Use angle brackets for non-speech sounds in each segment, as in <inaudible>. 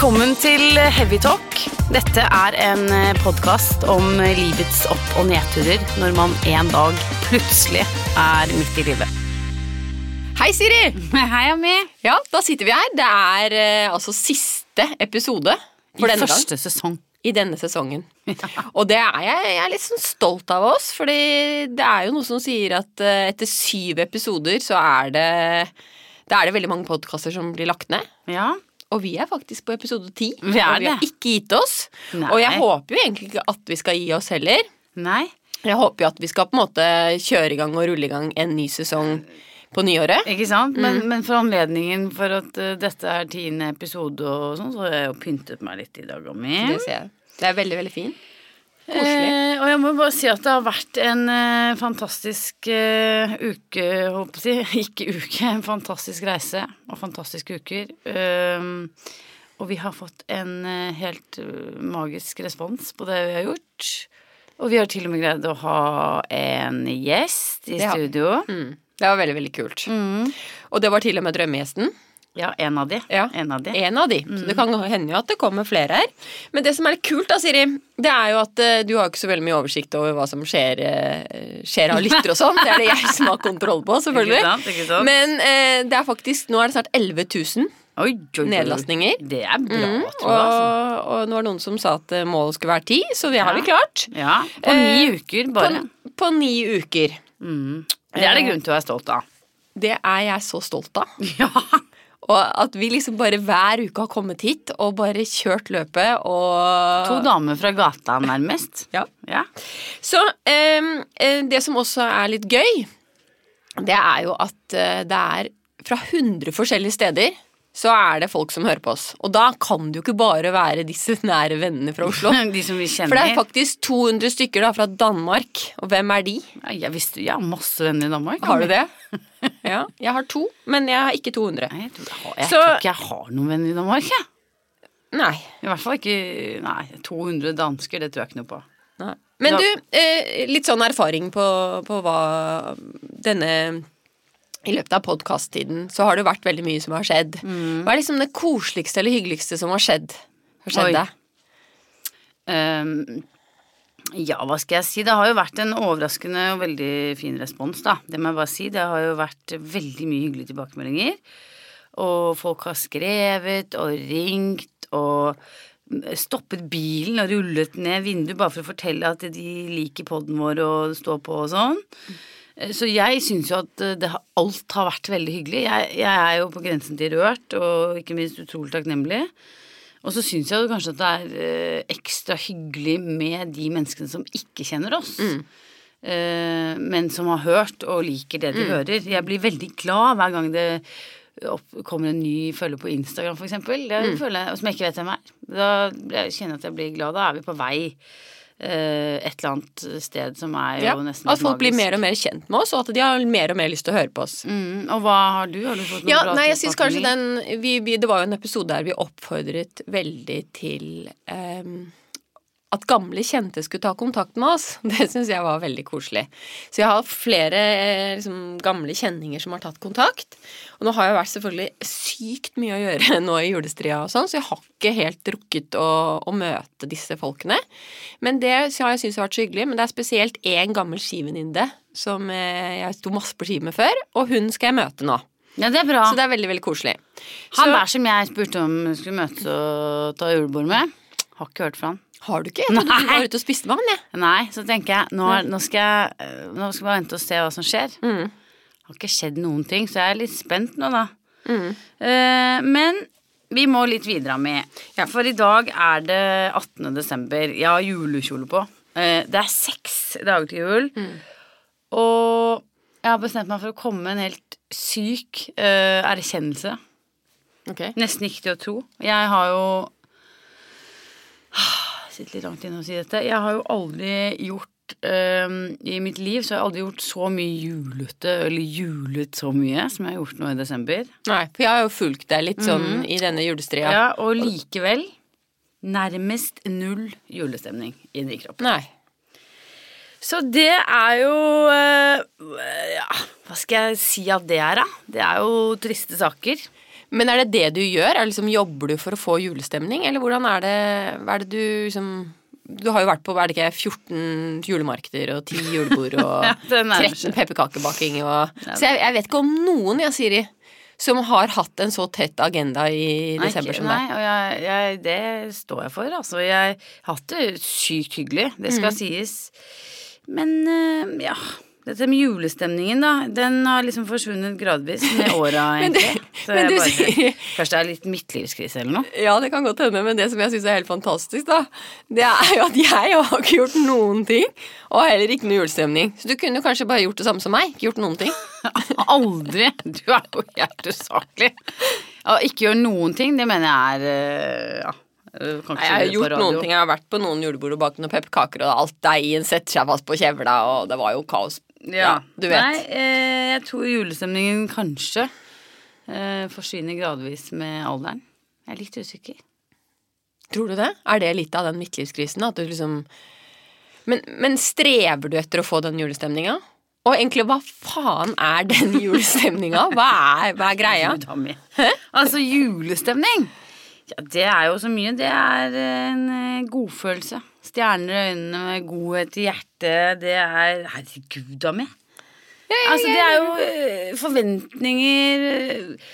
Velkommen til Heavytalk. Dette er en podkast om livets opp- og nedturer når man en dag plutselig er midt i livet. Hei, Siri! <laughs> Hei, Ami. Ja, da sitter vi her. Det er eh, altså siste episode for I denne gang. første sesong. I denne sesongen. Og det er jeg, jeg er litt sånn stolt av oss, fordi det er jo noe som sier at eh, etter syv episoder så er det Da er det veldig mange podkaster som blir lagt ned. Ja. Og vi er faktisk på episode ti. Vi og vi har det. ikke gitt oss. Nei. Og jeg håper jo egentlig ikke at vi skal gi oss heller. Nei. Jeg håper jo at vi skal på en måte kjøre i gang og rulle i gang en ny sesong på nyåret. Ikke sant? Men, men for anledningen for at uh, dette er tiende episode og sånn, så har jeg jo pyntet meg litt i dag, Ami. Det ser jeg. Det er veldig, veldig fint. Eh, og jeg må bare si at det har vært en eh, fantastisk eh, uke, håper jeg å si. <laughs> Ikke uke, en fantastisk reise og fantastiske uker. Um, og vi har fått en eh, helt eh, magisk respons på det vi har gjort. Og vi har til og med greid å ha en gjest i Det studio. Mm. Det var veldig, veldig kult. Og det var til og med drømmegjesten. Ja, en av de. Ja. En av de. En av de. Så det kan hende jo at det kommer flere her. Men det som er litt kult, da, Siri, det er jo at eh, du har ikke så veldig mye oversikt over hva som skjer, eh, skjer av lytter og sånn. Det er det jeg som har kontroll på, selvfølgelig. Ikke sant, sant? Men eh, det er faktisk Nå er det snart 11 000. Oi, oi, oi. Nedlastninger. Det er bra, Mm, tror jeg. Altså. og, og nå var det noen som sa at eh, målet skulle være ti, så det har vi klart. Ja, på ni Eh, uker bare. På, på ni uker. Det er det grunn til å være stolt av. Det er jeg så stolt av. <laughs> Ja. Og at vi liksom bare hver uke har kommet hit og bare kjørt løpet og To damer fra gata, nærmest. <laughs> Ja. Ja. Så eh, det som også er litt gøy, det er jo at eh, det er fra 100 forskjellige steder så er det folk som hører på oss. Og da kan det jo ikke bare være disse nære vennene fra Oslo. <laughs> De som vi kjenner. For det er faktisk 200 stykker da fra Danmark. Og hvem er de? Ja, Jeg visste jeg har masse venner i Danmark. Har du det? <laughs> <laughs> Ja, jeg har to, men jeg har ikke 200. Nei, jeg tror, jeg, har, jeg Så- tror ikke jeg har noen venner i Danmark, jeg. Nei. I hvert fall ikke Nei, 200 dansker, det tror jeg ikke noe på. Nei. Men du, eh, litt sånn erfaring på, på hva denne I løpet av podkast-tiden så har det vært veldig mye som har skjedd. Hva er liksom det koseligste eller hyggeligste som har skjedd? Har skjedd deg? Ehm, ja, hva skal jeg si? Det har jo vært en overraskende og veldig fin respons, da. Det må jeg bare si. Det har jo vært veldig mye hyggelige tilbakemeldinger. Og folk har skrevet og ringt og stoppet bilen og rullet ned vinduet bare for å fortelle at de liker podden vår og står på og sånn. Så jeg syns jo at det, alt har vært veldig hyggelig. Jeg, jeg er jo på grensen til rørt og ikke minst utrolig takknemlig. Og så syns jeg jo kanskje at det er eh, ekstra hyggelig med de menneskene som ikke kjenner oss. Mm. men som har hørt og liker det de hører. Jeg blir veldig glad hver gang det kommer en ny følger på Instagram, eksempel. Føler som jeg ikke vet hvem er. Da kjenner jeg at jeg blir glad. Da er vi på vei eh, et eller annet sted som er jo Ja, nesten at folk folk blir mer og mer kjent med oss, og at de har mer og mer lyst til å høre på oss. Mm, og hva har du? Har du fått noen Ja, bra nei, jeg synes kanskje den vi, vi, Det var jo en episode der vi oppfordret veldig til em, at gamle kjente skulle ta kontakt med oss. <laughs> Det syns jeg var veldig koselig. Så jeg har flere eh, liksom, gamle kjenninger som har tatt kontakt. Og nå har jeg vært selvfølgelig sykt mye å gjøre <laughs> nå i julestria og sånn, så jeg har ikke helt rukket å, å møte disse folkene. Men det har jeg syntes har vært så hyggelig. Men det er spesielt én gammel skiveninde som eh, jeg sto masse på ski med før, og hun skal jeg møte nå. Ja, det er bra. Så det er veldig, veldig koselig. Han der som jeg spurte om hun skulle møtes og ta julebord med, har ikke hørt fra han. Har du ikke? Jeg trodde du var ute og spiste med han, jeg. Nei, så tenker jeg nå, nå, skal jeg øh, nå skal jeg bare vente og se hva som skjer. Mm. Har ikke skjedd noen ting, så jeg er litt spent nå, da. Mm. Eh, men vi må litt videre med. For i dag er det 18. desember. Jeg har julekjole på. Eh, det er seks dager til jul. Mm. Og jeg har bestemt meg for å komme med en helt syk eh, erkjennelse. Okay. Nesten ikke til å tro. Jeg har jo sitter litt langt inne å si dette. Jeg har jo aldri gjort øhm, I mitt liv så har jeg aldri gjort så mye julete, eller julet så mye, som jeg har gjort nå i desember. Nei, for jeg har jo fulgt deg litt sånn i denne julestria. Ja, Og likevel nærmest null julestemning inni kroppen. Nei. Så det er jo øh, Ja, hva skal jeg si at det er, da? Det er jo triste saker. Men er det det du gjør? Er liksom, jobber du for å få julestemning, eller hvordan er det er det du liksom Du har jo vært på er det ikke 14 julemarkeder og 10 julebord og <laughs> Ja, det 13 pepperkakebaking og Så jeg, jeg vet ikke om noen, jeg, Siri, som har hatt en så tett agenda i Nei, desember som nei, og jeg, jeg, det står jeg for. Altså, jeg har hatt det sykt hyggelig, det Mm. skal sies. Men eh, ja Dette med julestemningen, da, den har liksom forsvunnet gradvis med <laughs> åra, egentlig. Men du bare, sier- Kanskje det er litt midtlivskrise eller noe? Ja, det kan godt hende, men det som jeg syns er helt fantastisk, da, det er jo at jeg har ikke gjort noen ting, og heller ikke noe julestemning. Så du kunne kanskje bare gjort det samme som meg, ikke gjort noen ting. <laughs> Aldri! Du er jo helt usaklig. Å ikke gjøre noen ting, det mener jeg er eh, Ja. jeg Nei, jeg har gjort noen ting. Jeg har vært på noen julebord og bakt noen pepperkaker, og alt deigen setter seg fast på kjevla, og det var jo kaos. Ja, du vet. Nei, eh, jeg tror julestemningen kanskje eh, forsvinner gradvis med alderen. Jeg er litt usikker. Tror du det? Er det litt av den midtlivskrisen? At du liksom men, men strever du etter å få den julestemninga? Og egentlig, hva faen er den <laughs> julestemninga? Hva hva er greia? Altså, julestemning! Ja, det er jo så mye. Det er en eh, godfølelse. Stjerner i øynene godhet i hjertet. Det er Herregud Altså, det er jo eh, forventninger eh,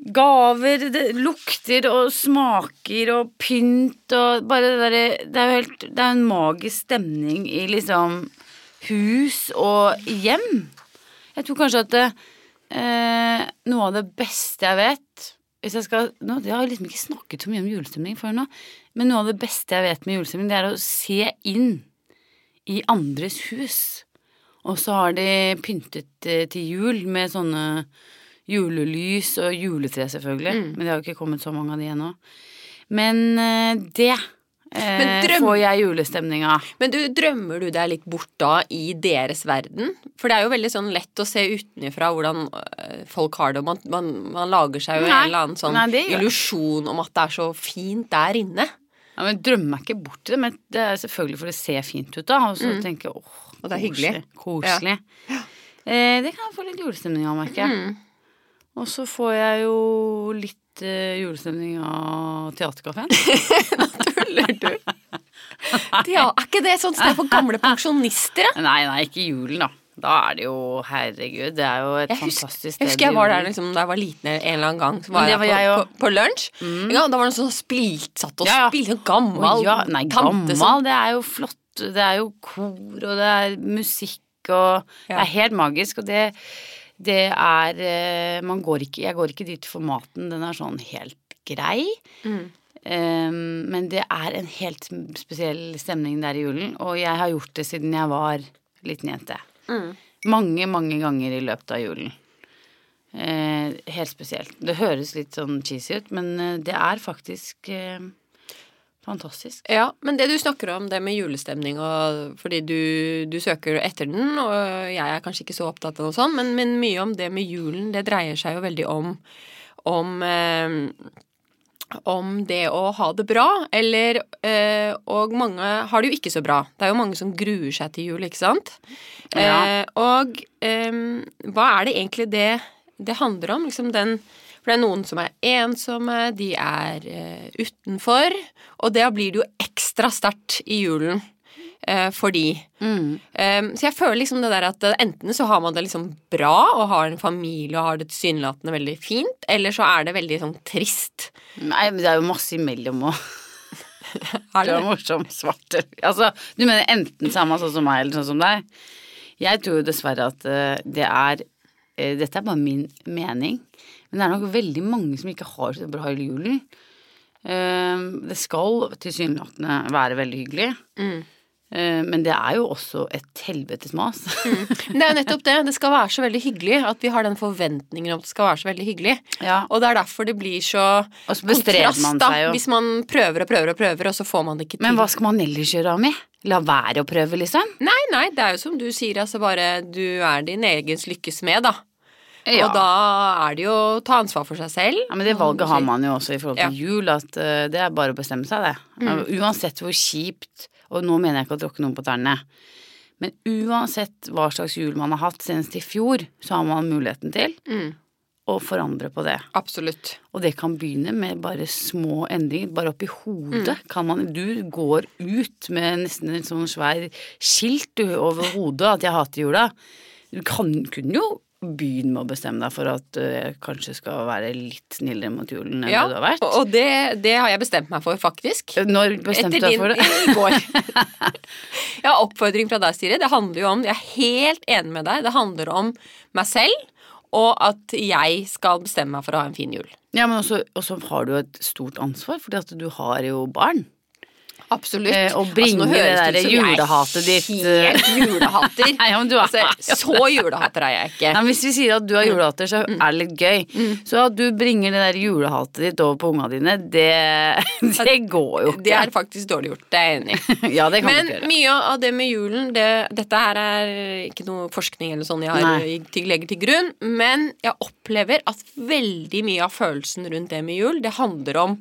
Gaver, det lukter og smaker og pynt og bare det derre Det er jo helt Det er en magisk stemning i liksom hus og hjem. Jeg tror kanskje at det, eh, noe av det beste jeg vet hvis jeg skal, nå, Jeg har liksom ikke snakket så mye om julestemning før nå, men noe av det beste jeg vet med julestemning, det er å se inn i andres hus. Og så har de pyntet eh, til jul med sånne julelys og juletre, selvfølgelig. Mm. Men det har jo ikke kommet så mange av de ennå. Men eh, det eh, Men drøm- får jeg julestemning av. Men du, drømmer du deg litt bort da i deres verden? For det er jo veldig sånn lett å se utenfra hvordan folk har det, og man, man, man lager seg jo en eller annen sånn Nei, illusjon om at det er så fint der inne. Ja, men drømmer meg ikke bort til det, men det er selvfølgelig for det ser fint ut, da. Og så tenker jeg åh, Mm. Og det er hyggelig. Koselig. Eh, det kan jeg få litt julestemning av, merker jeg. Mm. Og så får jeg jo litt eh, julestemning av Theatercaféen. <laughs> Tuller du? Ja, er ikke det et sånt sted for gamle pensjonister? nei, nei, ikke julen, da. Da er det jo Herregud, det er jo et husker, fantastisk jeg husker jeg var der liksom, da jeg var liten en eller annen gang. Så var jeg var på, jeg på, på, på lunsj. Mm. Ja, da var det noen sånn spilt, satt og Ja, ja. spilte gammel ja, nei, tante som det er jo flott. Det er jo kor, og det er musikk, og Det er helt magisk, og det, det er eh, Man går ikke Jeg går ikke dit for maten, den er sånn helt grei. Mm. Um, men det er en helt spesiell stemning der i julen, og jeg har gjort det siden jeg var liten jente. Mm. Mange, mange ganger i løpet av julen. Eh, helt spesielt. Det høres litt sånn cheesy ut, men eh, det er faktisk eh, fantastisk. Ja, men det du snakker om, det med julestemning og fordi du, du søker etter den, og jeg er kanskje ikke så opptatt av noe sånt, men, men mye om det med julen, det dreier seg jo veldig om om eh, om det å ha det bra, eller eh, Og mange har det jo ikke så bra. Det er jo mange som gruer seg til jul, ikke sant? Ja. Eh, og eh, hva er det egentlig det det handler om? Liksom den For det er noen som er ensomme, de er uh, utenfor, og da blir det jo ekstra sterkt i julen uh, for de. Mm. Um, så jeg føler liksom det der at eh, enten så har man det liksom bra og har en familie og har det tilsynelatende veldig fint, eller så er det veldig sånn trist. Nei, men det er jo masse imellom òg. <laughs> Er Du det er morsom svart. Altså, du mener enten så er man sånn som meg, eller sånn som deg? Jeg tror jo dessverre at det er Dette er bare min mening, men det er nok veldig mange som ikke har så bra i julen. Eh, Det skal tilsynelatende være veldig hyggelig, Mm. eh, men det er jo også et helvetes mas. Mm. Det er jo nettopp det. Det skal være så veldig hyggelig at vi har den forventningen om at det skal være så veldig hyggelig. Ja. Og det er derfor det blir så så kontrast, man da, hvis man prøver og prøver og prøver, og så får man det ikke til. Men hva skal man ellers gjøre, Ami? La være å prøve, liksom? Nei, nei, det er jo som du sier, altså bare du er din egens lykkes med, da. Ja. Og da er det jo å ta ansvar for seg selv. Ja, men det valget har man jo også i forhold til Ja. jul, at eh, det er bare å bestemme seg, det. Uansett hvor kjipt, og nå mener jeg ikke å tråkke noen på tærne, men uansett hva slags jul man har hatt senest i fjor, så har man muligheten til Mm. å forandre på det. Absolutt. Og det kan begynne med bare små endringer. Bare oppi hodet Mm. kan man Du går ut med nesten en sånn svær skilt over hodet at jeg hater jula. Du kan, kunne jo begynne med å bestemme deg for at uh, jeg kanskje skal være litt snillere mot julen enn Ja, det du har vært. og og det, det har jeg bestemt meg for, faktisk. Når bestemte du deg for det? i går. <laughs> ja, oppfordring fra deg, Siri. Det handler jo om Jeg er helt enig med deg. Det handler om meg selv, og at jeg skal bestemme meg for å ha en fin jul. Ja, men også, også har du et stort ansvar, fordi at du har jo barn. Absolutt. Eh, og bringe altså, det derre er julehatet ditt, Helt julehater. <laughs> Nei, men du er- altså, så julehater er jeg ikke. Nei, hvis vi sier at du har julehater, så er det litt gøy. Så at du bringer det der julehatet ditt over på unga dine, det, <laughs> det går jo ikke. Det er faktisk dårlig gjort. Det er jeg enig i. <laughs> ja, det kan Men ikke gjøre. mye av det med julen det, Dette her er ikke noe forskning eller sånn jeg har, legger til grunn, men jeg opplever at veldig mye av følelsen rundt det med jul, det handler om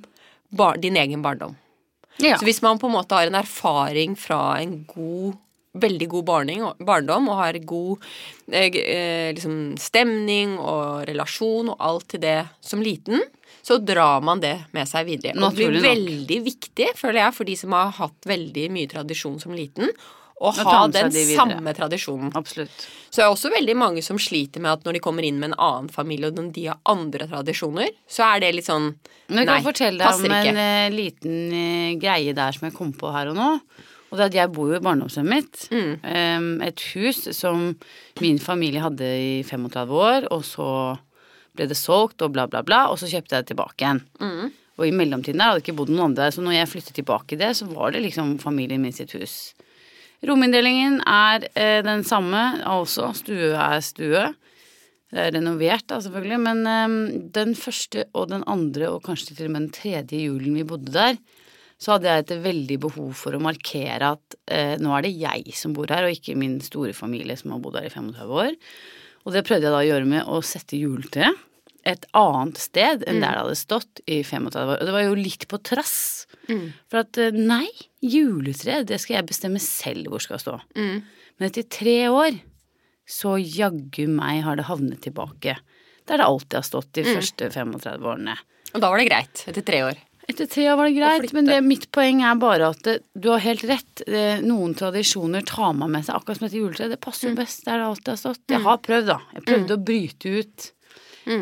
bar, din egen barndom. Ja. Så hvis man på en måte har en erfaring fra en god Veldig god barning, barndom og har god eh, eh, liksom stemning og relasjon og alt til det som liten, så drar man det med seg videre. Og det blir Naturlig veldig viktig, føler jeg, for de som har hatt veldig mye tradisjon som liten, å ha den de samme tradisjonen. Absolutt. Så det er også veldig mange som sliter med at når de kommer inn med en annen familie, og de har andre tradisjoner, så er det litt sånn Nei, passer Men jeg kan fortelle deg om en ikke. eh, liten eh, greie der som jeg kom på her og nå. Og det er at jeg bor jo i barndomshjemmet mitt. Mm. Em, et hus som min familie hadde i 35 år, og så ble det solgt og bla, bla, bla, og så kjøpte jeg det tilbake igjen. Mm. Og i mellomtiden der hadde ikke bodd noen andre så når jeg flyttet tilbake i det, så var det liksom familien min sitt hus. Rominndelingen er eh, den samme, altså stue er stue. Det er renovert, da, selvfølgelig, men eh, den første og den andre, og kanskje til og med den tredje julen vi bodde der, så hadde jeg et veldig behov for å markere at eh, nå er det jeg som bor her, og ikke min store familie som har bodd her i 35 år. Og det prøvde jeg da å gjøre med å sette juletreet et annet sted enn der det hadde stått i 35 år. Og det var jo litt på trass. For at eh, nei, juletre, det skal jeg bestemme selv hvor skal stå. Men etter tre år så jaggu meg har det havnet tilbake der det alltid har stått de første 35 årene. Og da var det greit, etter tre år. Etter tre år var det greit, men det, mitt poeng er bare at det, du har helt rett. Det, noen tradisjoner tar man med seg, akkurat som dette juletreet. Det passer jo best der det alltid har stått. Jeg har prøvd, da. Jeg prøvde å bryte ut.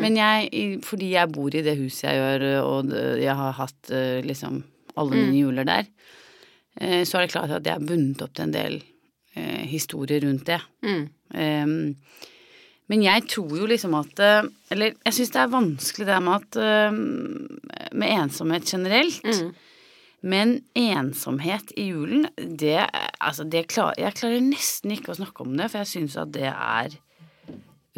Men jeg, fordi jeg bor i det huset jeg gjør, og jeg har hatt eh, liksom alle mine juler der, eh, så er det klart at jeg er bundet opp til en del eh, historier rundt det. Em, men jeg tror jo liksom at eh, Eller jeg syns det er vanskelig det med at Med ensomhet generelt. Men ensomhet i julen, det Altså, det klar, jeg klarer nesten ikke å snakke om det, for jeg syns at det er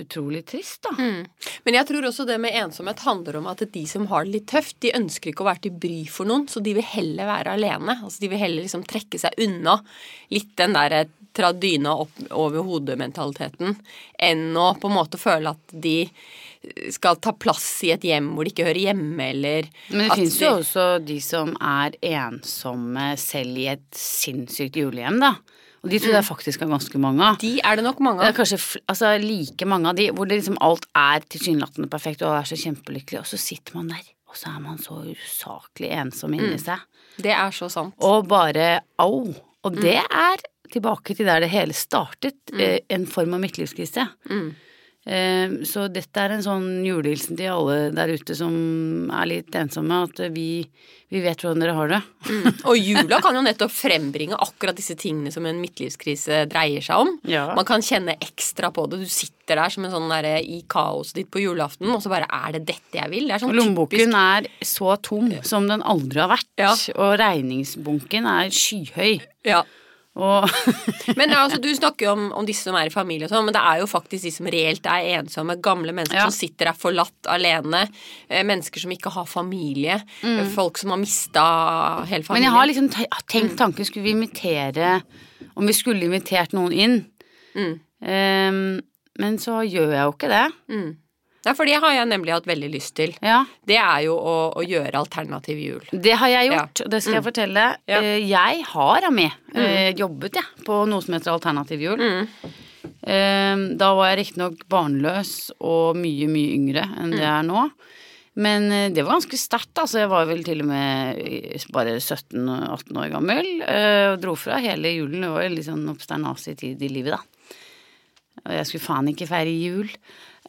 utrolig trist, da. Men jeg tror også det med ensomhet handler om at de som har det litt tøft, de ønsker ikke å være til bry for noen, så de vil heller være alene. Altså De vil heller liksom trekke seg unna litt den der tra dyna opp over hodet-mentaliteten, enn å på en måte føle at de skal ta plass i et hjem hvor de ikke hører hjemme, eller Men det fins de- jo også de som er ensomme selv i et sinnssykt julehjem, da. Og de tror jeg faktisk er ganske mange av. De er det nok mange av. Det er kanskje altså, like mange av de hvor det liksom alt er tilsynelatende perfekt, og er så kjempelykkelig, og så sitter man der, og så er man så usaklig ensom inni seg. Det er så sant. Og bare au. Og det er tilbake til der det hele startet, mm. en form av midtlivskrise. Eh, Så dette er en sånn julehilsen til alle der ute som er litt ensomme, at vi, vi vet hvordan dere har det. Og <laughs> jula kan jo nettopp frembringe akkurat disse tingene som en midtlivskrise dreier seg om. Ja. Man kan kjenne ekstra på det. Du sitter der som en sånn derre i kaoset ditt på julaften, og så bare er det dette jeg vil? Det er sånn lommeboken er så tom som den aldri har vært, Ja. og regningsbunken er skyhøy. Ja. <laughs> Men altså, du snakker jo om, om disse som er i familie og sånn, men det er jo faktisk de som reelt er ensomme. Gamle mennesker Ja. som sitter der forlatt alene. Eh, mennesker som ikke har familie. Mm. Folk som har mista hele familien. Men jeg har liksom tenkt tanken, skulle vi invitere Om vi skulle invitert noen inn. Ehm, men så gjør jeg jo ikke det. Ja, for det har jeg nemlig hatt veldig lyst til. Ja. Det er jo å, å gjøre alternativ jul. Det har jeg gjort, og det skal jeg fortelle. Ja. Eh, Jeg har Ami, meg eh, jobbet jeg, på noe som heter Alternativ jul. Mm. da var jeg riktignok barnløs og mye, mye yngre enn det jeg er nå. Men eh, det var ganske sterkt, altså. Jeg var vel til og med bare 17-18 år gammel. eh, Og dro fra hele julen. Det var jo litt sånn oppsternasig tid i livet, da. Og jeg skulle faen ikke feire jul.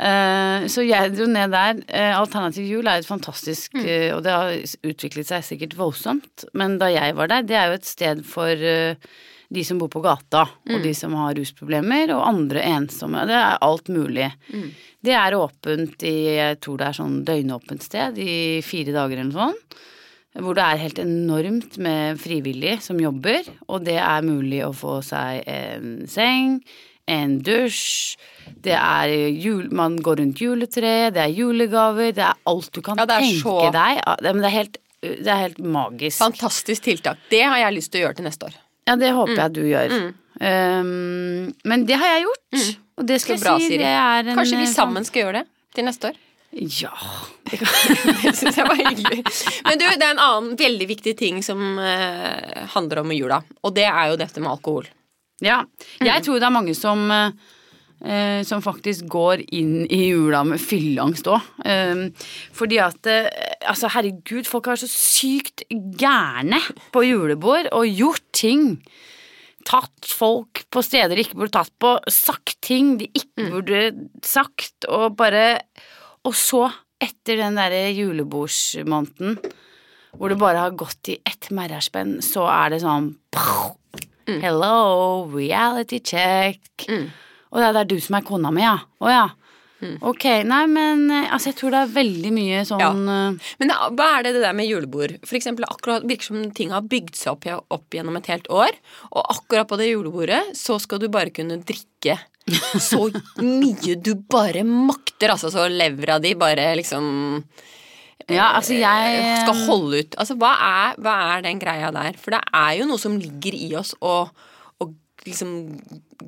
Eh, så jeg dro ned der. Eh, Alternativ jul er et fantastisk mm. Og det har utviklet seg sikkert voldsomt. Men da jeg var der, det er jo et sted for eh, de som bor på gata, og de som har rusproblemer, og andre ensomme. Det er alt mulig. Det er åpent i Jeg tror det er sånn døgnåpent sted i fire dager eller noe sånt. Hvor det er helt enormt med frivillige som jobber, og det er mulig å få seg en seng, en dusj, det er jul, man går rundt juletreet, det er julegaver, det er alt du kan Ja, tenke så- deg. Det, er, helt, det er helt magisk. Fantastisk tiltak. Det har jeg lyst til å gjøre til neste år. Ja, det Mm. håper jeg du gjør. Um, men det har jeg gjort, og det skal Mm. Bra, jeg si, det er en Kanskje vi eh, sammen skal gjøre det til neste år? Ja. Det <laughs> syns jeg var hyggelig. Men du, det er en annen veldig viktig ting som eh, handler om jula, og det er jo dette med alkohol. Ja. Jeg tror det er mange som eh, eh, som faktisk går inn i jula med fylleangst òg. fordi at eh, Altså, herregud, folk er så sykt gærne på julebord og gjort ting. Tatt folk på steder de ikke burde tatt på, sagt ting de ikke burde sagt, og bare Og så, etter den derre julebordsmåneden, hvor det bare har gått i ett merrespenn, så er det sånn Hello, reality check. Og det er, du som er kona mi, ja? Å ja. Ok, nei, men eh, altså, jeg tror det er veldig mye sånn ja. Men da- hva er det det der med julebord? For eksempel akkurat virker som ting har bygd seg opp, opp gjennom et helt år, og akkurat på det julebordet så skal du bare kunne drikke så <laughs> mye du bare makter, altså så levra di bare liksom Ja, altså, jeg skal holde ut. Altså, hva er, hva er den greia der? For det er jo noe som ligger i oss og, og liksom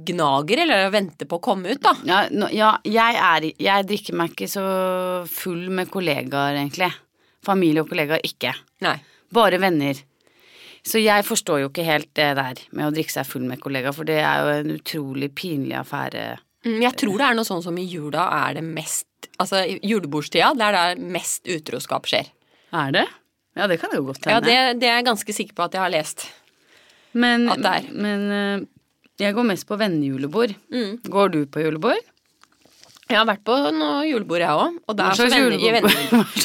gnager, eller venter på å komme ut, da. Ja, no, ja jeg, er, jeg drikker meg ikke så full med kollegaer, egentlig. Familie og kollegaer ikke. Nei. Bare venner. Så jeg forstår jo ikke helt det der med å drikke seg full med kollegaer, for det er jo en utrolig pinlig affære. Mm, Jeg tror det er noe sånn som i jula er det mest Altså julebordstida, det er der mest utroskap skjer. Er det? Ja, det kan det jo godt Ja, det, det er jeg ganske sikker på at jeg har lest. men at det er. men eh, jeg går mest på vennejulebord. Mm. Går du på julebord? Jeg har vært på noe julebord, jeg òg. Og <laughs> Hva slags julebord,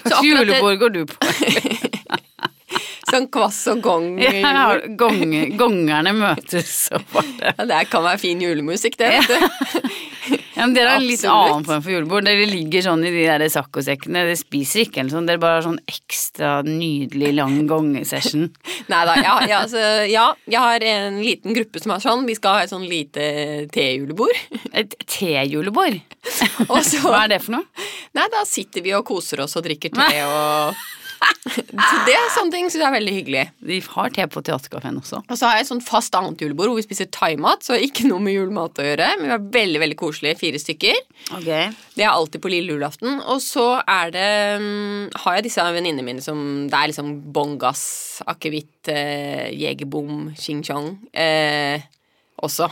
slags julebord går du på? <laughs> Sånn kvass og gong. <laughs> Ja, gong, gongerne møtes og bare Ja, det kan være fin julemusikk, det. vet du. Ja, men Dere har en litt annen form for julebord. Dere ligger sånn i de der saccosekkene. Dere spiser ikke eller sånn. Dere bare har sånn ekstra nydelig lang gongesession. <laughs> Nei da, ja, ja, altså, ja, jeg har en liten gruppe som er sånn. Vi skal ha et sånn lite tejulebord. <laughs> Et tejulebord. Hva er det for noe? Nei, da sitter vi og koser oss og drikker te <laughs> og Så det er sånne ting syns jeg er veldig hyggelig. Vi har te på teaterkafeen også. Og så har jeg et sånn fast annet julebord hvor vi spiser thaimat, så ikke noe med julemat å gjøre. Men vi er veldig veldig koselige, fire stykker. Okay. Det er alltid på lille julaften. Og så er det mm, Har jeg disse venninnene mine som Det er liksom bongas, akevitt, eh, jegerbom, ching chong eh, også.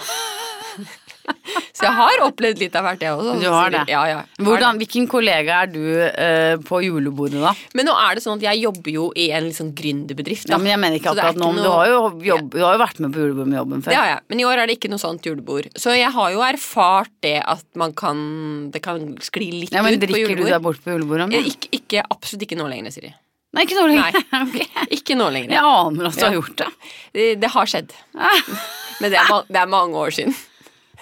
Så jeg har opplevd litt av hvert, jeg også. Du har det. Ja, ja. Hvordan, hvilken kollega er du uh, på julebordet, da? Men nå er det sånn at jeg jobber jo i en liksom gründerbedrift. Ja, men jeg mener ikke det akkurat nå, men noe- du har jo, jobb, du har jo vært med på julebord med jobben Det før. har jeg, men i år er det ikke noe sånt julebord. Så jeg har jo erfart det at man kan Det kan skli litt Ja, men ut på Drikker du deg bort på julebordet? Eh. Ikke, ikke, absolutt ikke nå lenger, Siri. Nei, ikke nå lenger. <laughs> okay. Ikke nå lenger. Jeg aner at du Ja. har gjort det. Det, det har skjedd. Men det er, det er mange år siden.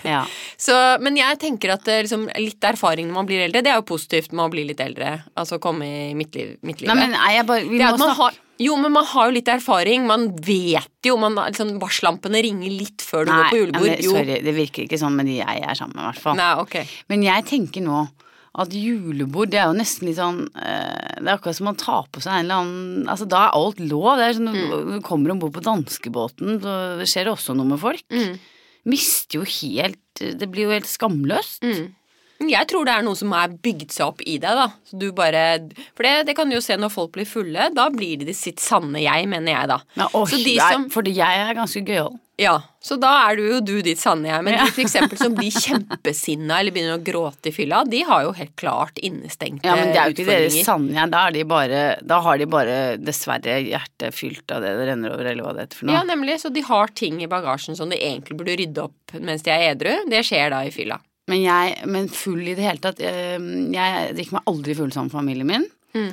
Ja. Så, men jeg tenker at liksom, litt erfaring når man blir eldre, det er jo positivt med å bli litt eldre. Altså komme i midtliv, midtlivet. Nei, men nei, jeg bare Vi må snakke har, jo, men man har jo litt erfaring. Man vet jo man, liksom, Varslampene ringer litt før du går på julebord. Nei, sorry, det virker ikke sånn med de jeg er sammen med, i hvert fall. Nei, ok. Men jeg tenker nå at julebord, det er jo nesten litt sånn eh, Det er akkurat som man tar på seg en eller annen Altså, da er alt lov. Det er sånn Mm. du kommer om bord på danskebåten, så skjer det også noe med folk. Mm. Mister jo helt Det blir jo helt skamløst. Mm. Jeg tror det er noe som er bygd seg opp i deg, da. Så du bare For det, det kan du jo se når folk blir fulle. Da blir de sitt sanne jeg, mener jeg, da. Ja, oh, som Fordi jeg er ganske gøyal. Ja, så da er du jo du ditt sanne jeg. Men Ja. de eksempel som blir kjempesinna eller begynner å gråte i fylla, de har jo helt klart innestengte Ja, men det er jo ikke deres sanne jeg. Da, de bare, da har de bare dessverre hjertet fylt av det det renner over, eller hva det heter for noe. Ja, nemlig. Så de har ting i bagasjen som de egentlig burde rydde opp mens de er edru. Det skjer da i fylla. Men jeg, men full i det hele tatt eh, Jeg drikker meg aldri full sammen med familien min. Mm.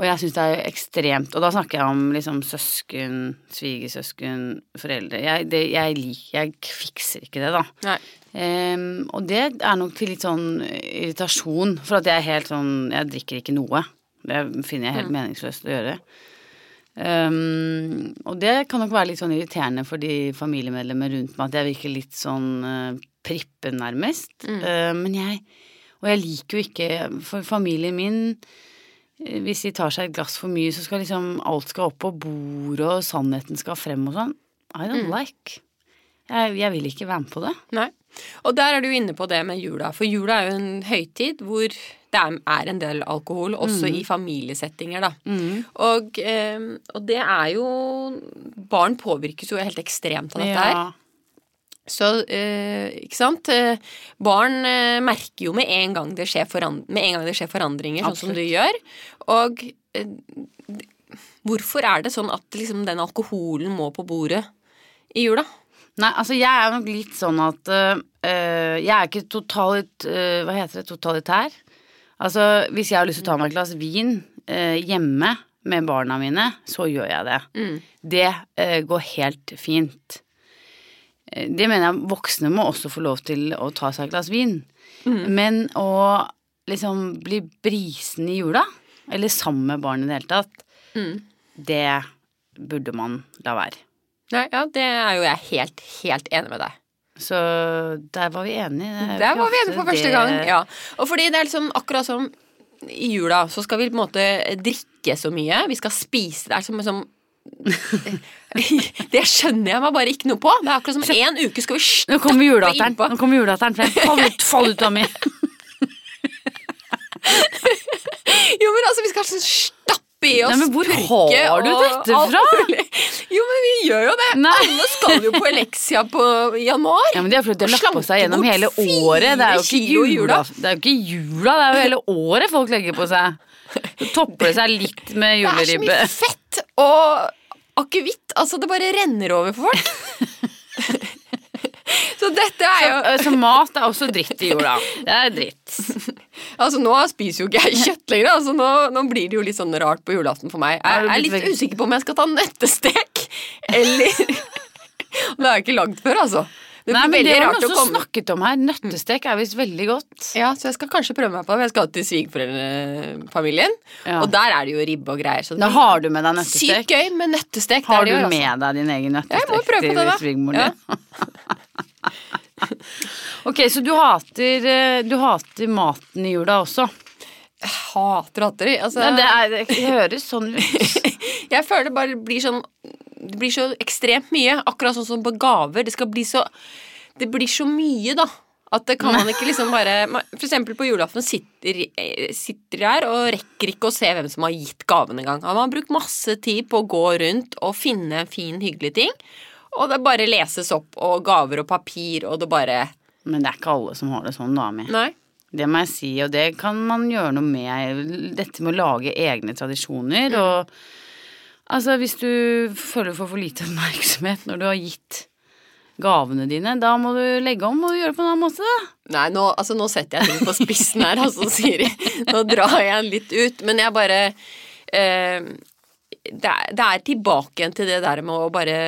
Og jeg syns det er ekstremt Og da snakker jeg om liksom søsken, svigersøsken, foreldre. Jeg, det, jeg liker Jeg fikser ikke det, da. Em, og det er nok til litt sånn irritasjon, for at jeg er helt sånn Jeg drikker ikke noe. Det finner jeg helt meningsløst å gjøre. Um, og det kan nok være litt sånn irriterende for de familiemedlemmer rundt meg at jeg virker litt sånn uh, prippen, nærmest. Uh, men jeg Og jeg liker jo ikke For familien min hvis de tar seg et glass for mye, så skal liksom alt skal opp på bordet, og sannheten skal frem og sånn. I don't like. Jeg, jeg vil ikke være med på det. Nei. Og der er du inne på det med jula, for jula er jo en høytid hvor det er, en del alkohol, også i familiesettinger, da. Og, eh, og det er jo Barn påvirkes jo helt ekstremt av dette her. Så, eh, ikke sant. Eh, barn eh, merker jo med en gang det skjer, forand med en gang det skjer forandringer, sånn som du gjør. Og eh, hvorfor er det sånn at liksom, den alkoholen må på bordet i jula? Nei, altså jeg er nok litt sånn at øh, øh, Jeg er ikke totalit... hva heter det? Totalitær. Altså hvis jeg har lyst til å ta meg et glass vin hjemme med barna mine, så gjør jeg det. Det øh, går helt fint. Det mener jeg voksne må også få lov til å ta seg et glass vin. Men å liksom bli brisen i jula, eller sammen med barn i det hele tatt, det burde man la være. Nei, ja, det er jo jeg helt, helt enig med deg. Så der var vi enige. Er Der var vi enige for første gang. Ja. Og fordi det er liksom akkurat som i jula, så skal vi på en måte drikke så mye. Vi skal spise. Det er som, som <laughs> Det skjønner jeg meg bare ikke noe på. Det er akkurat som en uke skal vi Nå kommer julehatteren. Nå kommer julehatteren frem. Fall ut, fall ut meg. Jo, men altså, vi skal sånn stappe i oss Nei, men hvor har du dette fra? Jo, men vi gjør jo det. Nei. Alle skal jo på Elexia på januar. Ja, men de har Og lagt på seg gjennom hele året. Det er jo ikke jula. Det er jo ikke jula, det er jo hele året folk legger på seg. Så topper det seg litt med Det er så mye fett og akevitt. Altså, det bare renner over for folk. <laughs> så dette er jo Så, så mat er også dritt i jula. Det er dritt. <laughs> Altså, nå spiser jo ikke jeg kjøtt lenger. Altså, nå, nå blir det jo litt sånn rart på julaften for meg. Jeg, Jeg er litt usikker på om jeg skal ta nøttestek <laughs> eller Det jeg ikke langt før, altså. Det Nei, men Det også komme snakket om her. Nøttestek er visst veldig godt. Ja, så jeg skal kanskje prøve meg på det. Jeg skal til svigerforeldrefamilien, Ja. og der er det jo ribbe og greier. Da har du med deg nøttestek. sykt gøy med nøttestek. Har du altså. med deg din egen Jeg må nøttestek prøve på det, da. svigermoren din? <laughs> Ok, så du hater, eh, du hater maten i jula også? Hater hatter. Altså, Nei, det, er, det høres sånn ut. <laughs> Jeg føler det bare blir sånn Det blir så ekstremt mye. Akkurat sånn som på gaver. Det skal bli så Det blir så mye, da. At det kan man ikke liksom bare For eksempel på julaften sitter, eh, sitter jeg her og rekker ikke å se hvem som har gitt gaven engang. Man har brukt masse tid på å gå rundt og finne en fin, hyggelig ting. Og det bare leses opp, og gaver og papir, og det bare Men det er ikke alle som har det sånn, da, mi. Nei. Det må jeg si, og det kan man gjøre noe med. Dette med å lage egne tradisjoner og Altså, hvis du føler får for lite oppmerksomhet når du har gitt gavene dine, da må du legge om og gjøre det på en annen måte, da. Nei, nå, altså, nå setter jeg ting på spissen her, altså, Siri. Nå drar jeg litt ut. Men jeg bare eh, det, er, det er tilbake igjen til det der med å bare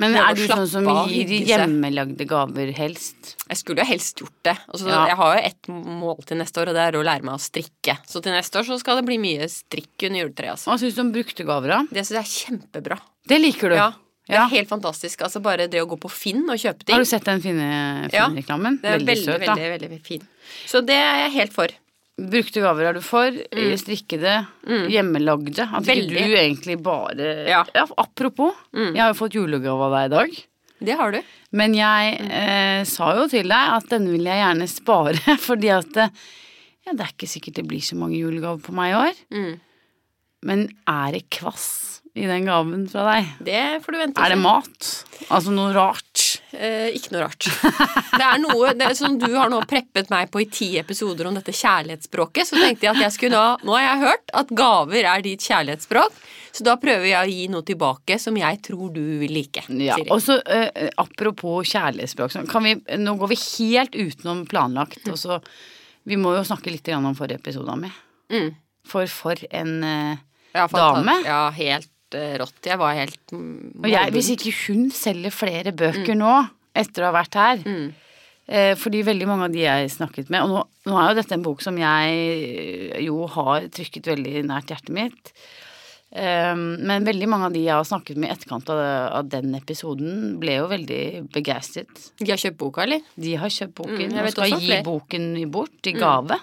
Men er du sånn som gir hjemmelagde gaver helst? Jeg skulle jo helst gjort det. Altså, Ja. Jeg har jo ett mål til neste år, og det er å lære meg å strikke. Så til neste år så skal det bli mye strikk under juletreet. Altså. Hva syns du om brukte gaver, da? Det syns jeg er kjempebra. Det liker du? Ja, det er Ja. helt fantastisk. Altså Bare det å gå på Finn og kjøpe ting. Har du sett den fine, Ja. Det er Veldig, veldig, søt, veldig, veldig, fin. Så det er jeg helt for. Brukte gaver er du for. Strikkede, hjemmelagde. At ikke Mm. Veldig. du egentlig bare Ja. ja apropos, jeg har jo fått julegave av deg i dag. Det har du. Men jeg Mm. eh, sa jo til deg at denne vil jeg gjerne spare, <laughs> fordi at eh, ja, det er ikke sikkert det blir så mange julegaver på meg i år. Mm. Men er det kvass i den gaven fra deg? Det får du vente Er det mat? Altså noe rart? Eh, ikke noe rart. Det er noe det er som du har nå preppet meg på i ti episoder om dette kjærlighetsspråket. Så tenkte jeg at jeg skulle da Nå har jeg hørt at gaver er ditt kjærlighetsspråk, så da prøver jeg å gi noe tilbake som jeg tror du vil like. Ja, og så eh, Apropos kjærlighetsspråk, kan vi, nå går vi helt utenom planlagt. Og så, vi må jo snakke litt om forrige episode mi. Mm. For for en eh, Ja, dame. Ja, helt eh, rått. Jeg var helt mm, Og jeg, hvis ikke hun selger flere bøker nå, etter å ha vært her Mm. eh, Fordi veldig mange av de jeg snakket med Og nå, nå er jo dette en bok som jeg eh, jo har trykket veldig nært hjertet mitt. Men veldig mange av de jeg har snakket med i etterkant av, av den episoden, ble jo veldig begeistret. De har kjøpt boka, eller? De har kjøpt boken Mm, og skal gi flere. boken bort i gave.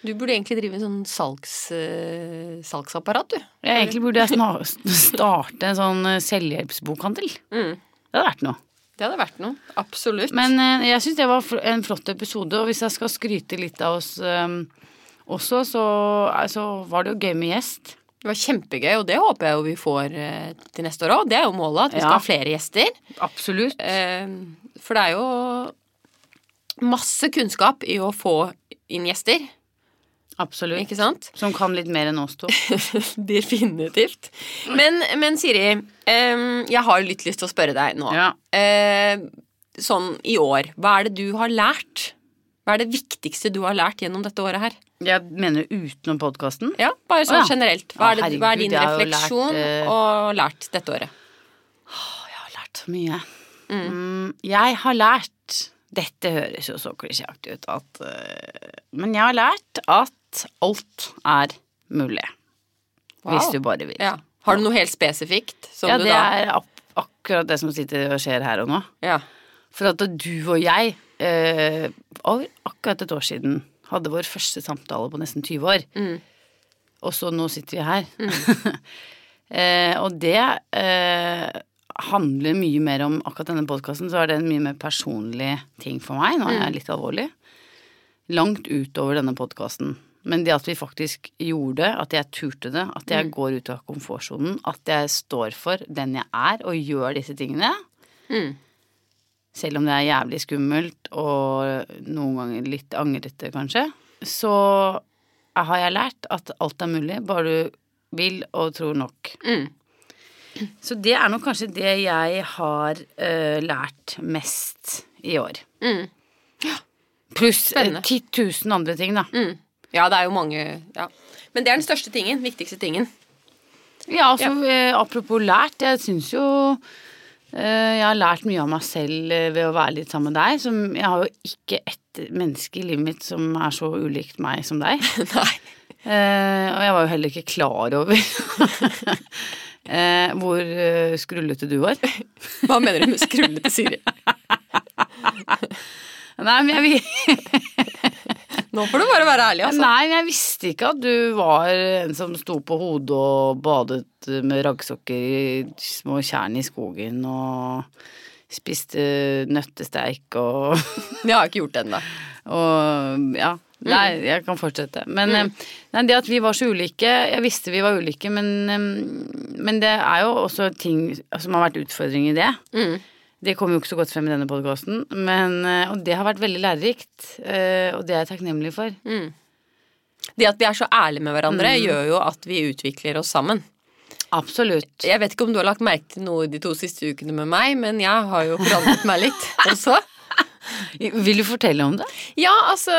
Du burde egentlig drive en sånn salgs, uh, salgsapparat, du. Ja, egentlig burde jeg starte en sånn eh, selvhjelpsbokhandel. Mm. Det hadde vært noe. Det hadde vært noe. Absolutt. Men uh, jeg syns det var en flott episode, og hvis jeg skal skryte litt av oss um, også, så altså, var det jo gøy med gjest. det var kjempegøy, og det håper jeg jo vi får uh, til neste år òg. Det er jo målet, at vi skal ha flere gjester. Absolutt. Uh, for det er jo masse kunnskap i å få inn gjester, Absolutt. ikke sant? Som kan litt mer enn oss to. <laughs> Definitivt. Men, men Siri, eh, jeg har litt lyst til å spørre deg nå. Ja. Eh, sånn i år, hva er det du har lært? Hva er det viktigste du har lært gjennom dette året her? Jeg mener utenom podkasten. Ja, bare sånn oh, ja. generelt. Hva er, det, hva er din refleksjon lært, uh... og lært dette året? Jeg har lært så mye. Mm, jeg har lært Dette høres jo så klisjéaktig ut at eh, Men jeg har lært at alt er mulig. Hvis du bare vil. Ja. Har du noe helt spesifikt som Ja, du det da er ak akkurat det som sitter og skjer her og nå. Ja. For at du og jeg, eh, akkurat et år siden, hadde vår første samtale på nesten 20 år. Mm. Og så nå sitter vi her. <laughs> eh, og det eh, handler mye mer om akkurat denne podkasten, så er det en mye mer personlig ting for meg. Nå er jeg litt alvorlig. Langt utover denne podkasten. Men det at vi faktisk gjorde det, at jeg turte det, at jeg går ut av komfortsonen, at jeg står for den jeg er og gjør disse tingene, Mm. selv om det er jævlig skummelt og noen ganger litt angrete, kanskje, så har jeg lært at alt er mulig, bare du vil og tror nok. Mm. Så det er nok kanskje det jeg har uh, lært mest i år. Mm. Pluss eh, Spennende. 10 000 andre ting, da. Mm. Ja, det er jo mange ja. Men det er den største tingen. Viktigste tingen. Ja, altså ja. apropos lært, jeg syns jo eh, jeg har lært mye av meg selv eh, ved å være litt sammen med deg. Som, jeg har jo ikke ett menneske i livet mitt som er så ulikt meg som deg. <laughs> Nei. Eh, og jeg var jo heller ikke klar over <laughs> eh, hvor eh, skrullete du var. <laughs> Hva mener du med skrullete Siri? Nei, men jeg, vi- Nå får du bare være ærlig, altså. nei, jeg visste ikke at du var en som sto på hodet og badet med raggsokker i små tjern i skogen og spiste nøttesteik og <laughs> Jeg har ikke gjort det ennå. Og ja. Nei, jeg kan fortsette. Men mm. nei, det at vi var så ulike Jeg visste vi var ulike, men, eh, men det er jo også ting som har vært utfordringer i det. Mm. Det kommer jo ikke så godt frem i denne podkasten, og det har vært veldig lærerikt. eh, Og det er jeg takknemlig for. Mm. Det at vi er så ærlige med hverandre, Mm. gjør jo at vi utvikler oss sammen. Absolutt. Jeg vet ikke om du har lagt merke til noe de to siste ukene med meg, men jeg har jo forandret meg litt <laughs> også. Vil du fortelle om det? Ja, altså,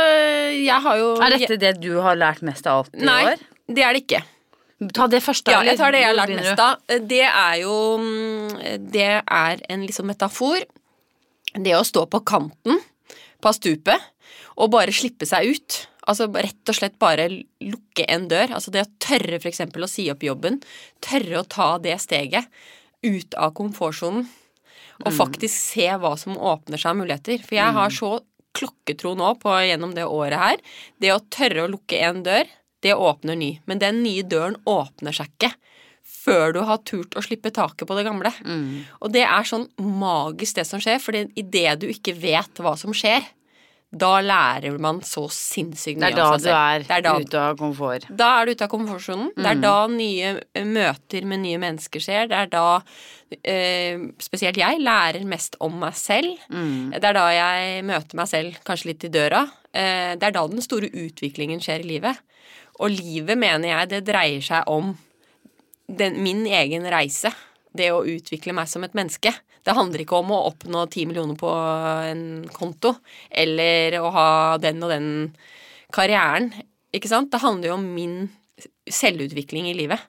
jeg har jo Er dette det du har lært mest av alt i Nei, år? det er det ikke. Ta det første. Ja, jeg tar det jeg har lært mest av. Det er jo mm, Det er en liksom metafor. Det å stå på kanten på stupet og bare slippe seg ut. Altså rett og slett bare lukke en dør. Altså det å tørre for eksempel å si opp jobben. Tørre å ta det steget ut av komfortsonen. Og faktisk se hva som åpner seg av muligheter. For jeg har så klokketro nå på gjennom det året her. Det å tørre å lukke en dør, det åpner ny. Men den nye døren åpner seg ikke før du har turt å slippe taket på det gamle. Og det er sånn magisk det som skjer, for idet du ikke vet hva som skjer, da lærer man så sinnssykt mye er om du seg selv. er, Det er da, ute av komfort. da er du ute av komfortsonen. Det er da nye eh, møter med nye mennesker skjer. Det er da eh, spesielt jeg lærer mest om meg selv. Det er da jeg møter meg selv kanskje litt i døra. Eh, det er da den store utviklingen skjer i livet. Og livet, mener jeg, det dreier seg om den, min egen reise. Det å utvikle meg som et menneske. Det handler ikke om å oppnå ti millioner på en konto, eller å ha den og den karrieren. Ikke sant? Det handler jo om min selvutvikling i livet.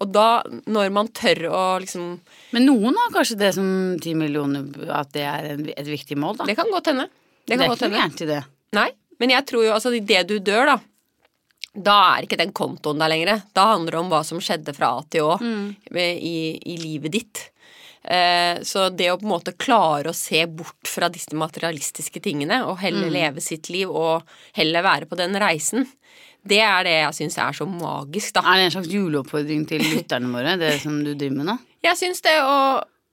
Og da, når man tør å liksom Men noen har kanskje det som ti millioner, at det er en, et viktig mål, da. Det kan godt hende. Det Det kan er godt ikke noe gærent i det. Nei, men jeg tror jo altså det du dør, da. Da er ikke den kontoen der lenger. Da handler det om hva som skjedde fra A til Å i, i livet ditt. Eh, så det å på en måte klare å se bort fra disse materialistiske tingene, og heller leve sitt liv og heller være på den reisen, det er det jeg syns er så magisk, da. Er det en slags juleoppfordring til lytterne våre, det som du driver med nå? Jeg syns det å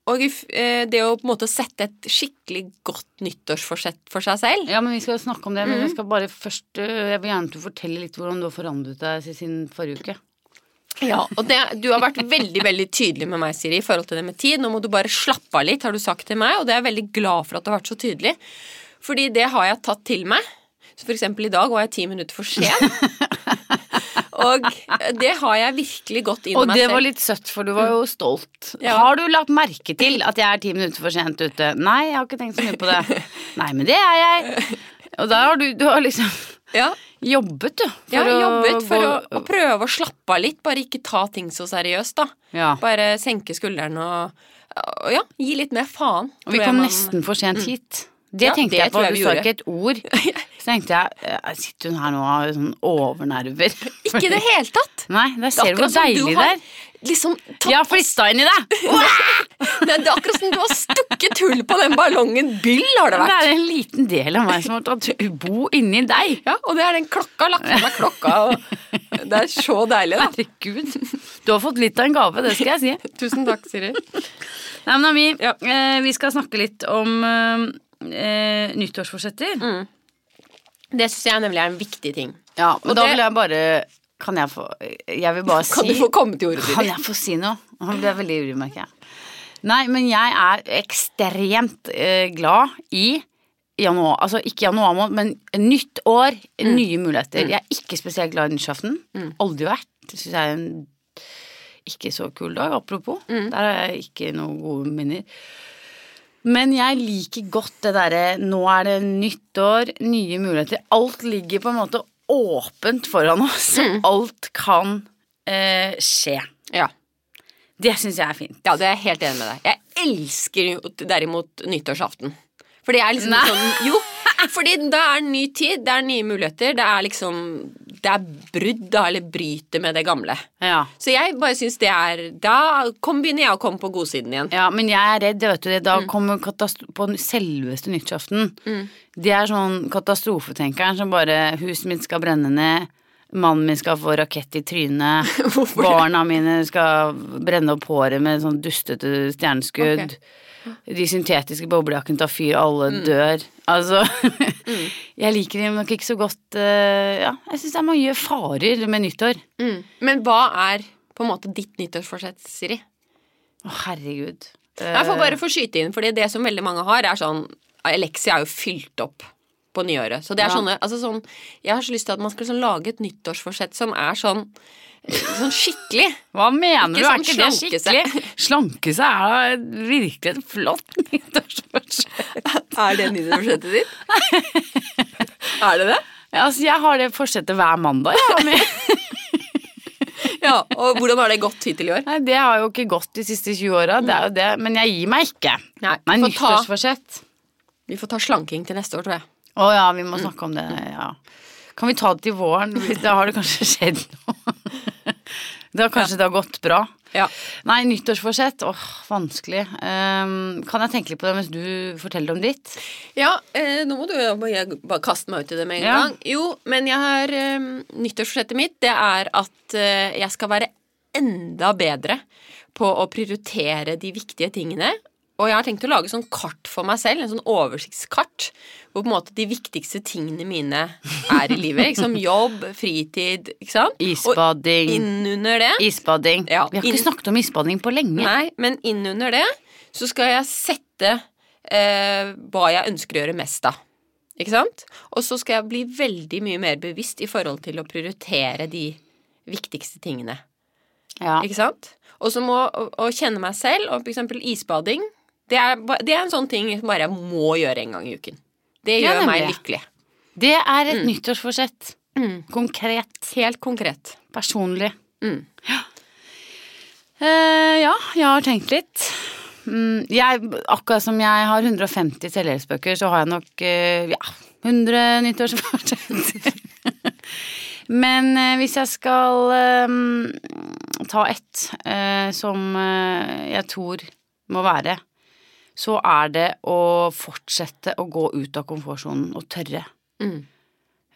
og eh, det å på en måte sette et skikkelig godt nyttårsforsett for seg selv Ja, men vi skal snakke om det, Mhm. men jeg skal bare først øh, Jeg vil gjerne du forteller litt hvordan du har forandret deg siden forrige uke. Ja, og det, du har vært veldig veldig tydelig med meg, Siri, i forhold til det med tid. Nå må du bare slappe av litt, har du sagt til meg, og det er jeg veldig glad for at du har vært så tydelig. Fordi det har jeg tatt til meg. Så for eksempel i dag var jeg ti minutter for sen. <laughs> og det har jeg virkelig gått inn i Og det var litt søtt, for du var jo stolt. Ja. Har du lagt merke til at jeg er ti minutter for sent ute? Nei, jeg har ikke tenkt så mye på det. <laughs> Nei, men det er jeg. Og da har du, du har liksom Ja, jobbet, du. jeg har jobbet for å, å prøve å slappe av litt, bare ikke ta ting så seriøst, da. Ja. Bare senke skuldrene og, og ja, gi litt mer faen. Og vi kom man- nesten for sent hit. Det Ja, tenkte det jeg på, jeg du vi sa ikke et ord. <laughs> Så tenkte jeg, eh, sitter hun her nå og har sånn overnerver? <laughs> Ikke i det hele tatt! Nei, der er ser du hvor deilig det er. Liksom tatt Jeg har flista inn i deg! <laughs> Det er akkurat som du har stukket hull på den ballongen. Byll har det vært. Det er en liten del av meg som har tatt bo inni deg. Ja, Og det er den klokka. Lagt fra meg klokka. Og det er så deilig, da. Herregud. Du har fått litt av en gave, det skal jeg si. Tusen takk, Siri. Nei, men Ami, Ja. eh, vi skal snakke litt om eh, nyttårsforsetter. Det syns jeg nemlig er en viktig ting. Ja, men Og da det- vil jeg bare Kan jeg få Jeg vil bare <laughs> Kan si du få komme til ordet, Kan jeg få si noe? Han blir veldig ivrig, merker jeg. Nei, men jeg er ekstremt eh, glad i januar, altså ikke januar måned, men nytt år, nye muligheter. Jeg er ikke spesielt glad i nyttårsaften. Aldri vært. Det syns jeg er en ikke så kul dag, apropos. Der har jeg ikke noen gode minner. Men jeg liker godt det derre nå er det nyttår, nye muligheter. Alt ligger på en måte åpent foran oss. <laughs> Alt kan eh, skje. Ja. Det syns jeg er fint. ja, det er jeg helt enig med deg. Jeg elsker jo derimot nyttårsaften. For det er liksom Nei. sånn Jo, fordi da er det ny tid, det er nye muligheter. Det er liksom Det er brudd, da, eller bryter med det gamle. Ja. Så jeg bare syns det er Da kom, begynner jeg å komme på godsiden igjen. ja, men jeg er redd, vet du det. Da kommer katastro på selveste nyttårsaften. Det er sånn katastrofetenkeren som bare Huset mitt skal brenne ned. Mannen min skal få rakett i trynet. <laughs> Barna mine skal brenne opp håret med sånn dustete stjerneskudd. De syntetiske boblejakkene tar fyr, alle dør. Altså <laughs> <laughs> Jeg liker dem nok ikke så godt eh, Ja, jeg syns det er mange farer med nyttår. Mm. Men hva er på en måte ditt nyttårsforsett, Siri? Å, herregud. Jeg får bare få skyte inn, fordi det som veldig mange har, er sånn Alexia er jo fylt opp på nyåret. Så det er Ja. sånne altså sånn, Jeg har så lyst til at man skal sånn lage et nyttårsforsett som er sånn Sånn skikkelig. Hva mener du? Er sånn ikke det skikkelig? Slanke seg er da virkelig et flott <laughs> nyttårsforsett. Er det nyttårsforsettet ditt? er det det? Ja, altså, jeg har det forsettet hver mandag. Ja, men, <laughs> Ja, Og hvordan har det gått hittil i år? nei, det har jo ikke gått de siste 20 åra, det det. Men jeg gir meg ikke. Nei, Nei, vi får ta- nyttårsforsett. Vi får ta slanking til neste år, tror jeg. Å ja, vi må snakke om det, ja. Kan vi ta det til våren? Da har det kanskje skjedd noe. Da kanskje det har gått bra. Ja. Nei, nyttårsforsett, åh, vanskelig. Um, kan jeg tenke litt på det mens du forteller om ditt? Ja, eh, nå må du bare kaste meg ut i det med en Ja. gang. Jo, men jeg har um, Nyttårsforsettet mitt, det er at uh, jeg skal være enda bedre på å prioritere de viktige tingene. Og jeg har tenkt å lage sånn kart for meg selv, en sånn oversiktskart, hvor på en måte de viktigste tingene mine er i livet. Liksom jobb, fritid, ikke sant? Og innunder det Isbading. Ja, Vi har inn- ikke snakket om isbading på lenge. Nei, men innunder det så skal jeg sette eh, hva jeg ønsker å gjøre mest av. Ikke sant? Og så skal jeg bli veldig mye mer bevisst i forhold til å prioritere de viktigste tingene. Ja. Ikke sant? Og så må å, å kjenne meg selv, og for eksempel isbading, det er, det er en sånn ting som bare jeg må gjøre en gang i uken. Det Ja, gjør meg lykkelig. Det er et nyttårsforsett. Mm. Konkret. Helt konkret. Personlig. Mm. Eh, ja, jeg har tenkt litt. Mm, jeg, akkurat som jeg har 150 selvhjelpsbøker, så har jeg nok uh, ja, 100 nyttårsforsett. <laughs> Men uh, hvis jeg skal uh, ta ett som jeg tror må være, så er det å fortsette å gå ut av komfortsonen og tørre. Mm.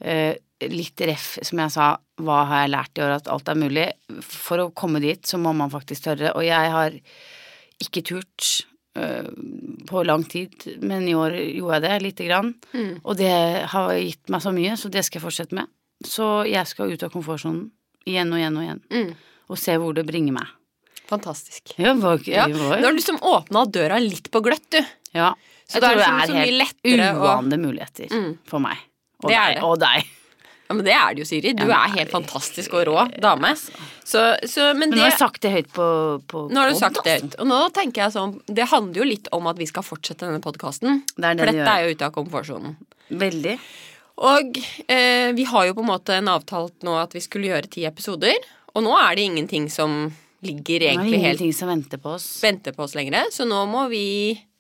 Eh, litt ref, som jeg sa, hva har jeg lært i år, at alt er mulig. For å komme dit, så må man faktisk tørre. Og jeg har ikke turt eh, på lang tid, men i år gjorde jeg det lite grann. Mm. Og det har gitt meg så mye, så det skal jeg fortsette med. Så jeg skal ut av komfortsonen igjen og igjen og igjen. Mm. Og se hvor det bringer meg. Fantastisk. Ja, det var, Ja, var, har du liksom åpna døra litt på gløtt, du. ja. Så Jeg er det det liksom er helt lettere og... muligheter Mm. for meg. Og Det er det. Og deg. Ja, men det er det jo, Siri. Du er helt fantastisk og rå dame. Så, så, men Men nå har jeg sagt det høyt på, på Nå har du sagt det høyt. Og nå tenker jeg sånn Det handler jo litt om at vi skal fortsette denne podkasten. Det er det For dette gjør. er jo ute av komfortsonen. Veldig. Og eh, vi har jo på en måte en avtalt nå at vi skulle gjøre ti episoder. Og nå er det ingenting som ligger Nå er det egentlig helt ingenting som venter på oss. venter på oss lenger. Så nå må vi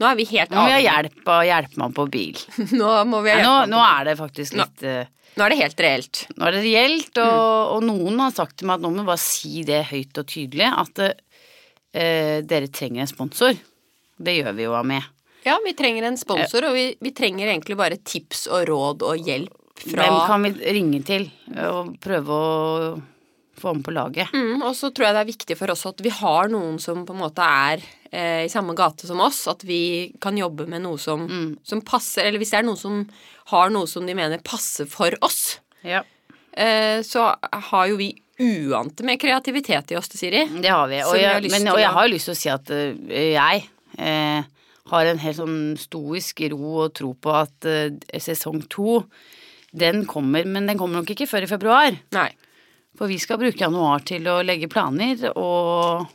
Nå er vi helt Nå må vi ha hjelp av å hjelpe meg på bil. <laughs> Nå må vi ha hjelp. nå, nå er det faktisk litt nå, Nå er det helt reelt. Nå er det reelt, og, og noen har sagt til meg at nå må vi bare si det høyt og tydelig, at uh, dere trenger en sponsor. Det gjør vi jo av med. Ja, vi trenger en sponsor, og vi, vi trenger egentlig bare tips og råd og hjelp fra Hvem kan vi ringe til og prøve å få med på laget? Mm, og så tror jeg det er viktig for oss at vi har noen som på en måte er eh, i samme gate som oss. At vi kan jobbe med noe som, som passer, eller hvis det er noen som har noe som de mener passer for oss, Ja. eh, så har jo vi uante med kreativitet i oss, Siri. Det har vi. Og jeg, vi har men, til og jeg har jo lyst til å si at uh, jeg uh, har en helt sånn stoisk ro og tro på at uh, sesong to, den kommer, men den kommer nok ikke før i februar. Nei. For vi skal bruke januar til å legge planer og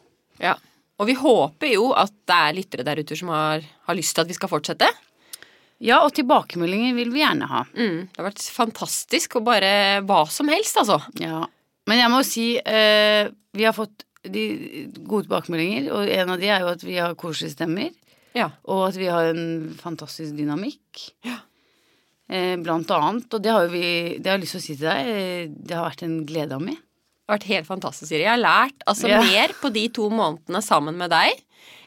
Ja. Og vi håper jo at det er lyttere der ute som har, har lyst til at vi skal fortsette. Ja, og tilbakemeldinger vil vi gjerne ha. Mm, det har vært fantastisk, og bare hva som helst, altså. Ja. Men jeg må jo si eh, vi har fått de gode tilbakemeldinger, og en av de er jo at vi har koselige stemmer. Ja. Og at vi har en fantastisk dynamikk. Ja. Eh, blant annet. Og det har vi Det har jeg lyst til å si til deg. eh, Det har vært en glede av meg. Det har vært helt fantastisk, Siri. Jeg har lært altså Ja. mer på de to månedene sammen med deg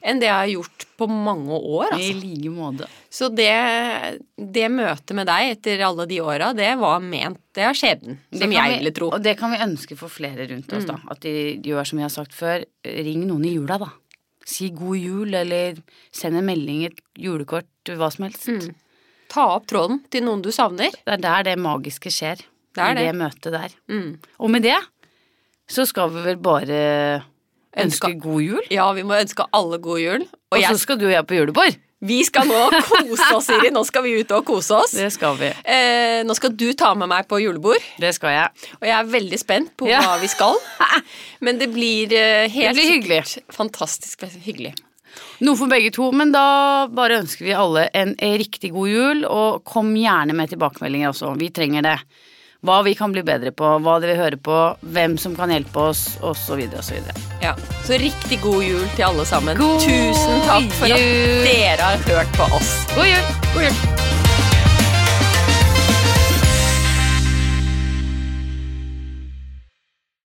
enn det jeg har gjort på mange år. I Altså. like måte. Så det, det møtet med deg etter alle de åra, det var ment Det er skjebnen, som jeg vi- ville tro. Mm. Og det kan vi ønske for flere rundt oss, da. At de gjør som jeg har sagt før. Ring noen i jula, da. Si god jul, eller send en melding, et julekort, hva som helst. Mm. Ta opp tråden til noen du savner. Det er der det magiske skjer. Det er I det. det møtet der. Mm. Og med det så skal vi vel bare ønske Ønske- god jul. Ja, vi må ønske alle god jul. Og Og så skal du og jeg på julebord. vi skal nå <laughs> kose oss, Siri. Nå skal vi ut og kose oss. Det skal vi. Eh, nå skal du ta med meg på julebord. Det skal jeg. Og jeg er veldig spent på Ja. hva vi skal. <laughs> Men det blir eh, helt Det blir hyggelig. fantastisk hyggelig. Noe for begge to, men da bare ønsker vi alle en riktig god jul, og kom gjerne med tilbakemeldinger også. Vi trenger det. Hva vi kan bli bedre på, hva de vil høre på, hvem som kan hjelpe oss, osv. osv. Ja. Så riktig god jul til alle sammen. God Tusen takk for at dere har hørt på oss. God jul! God jul.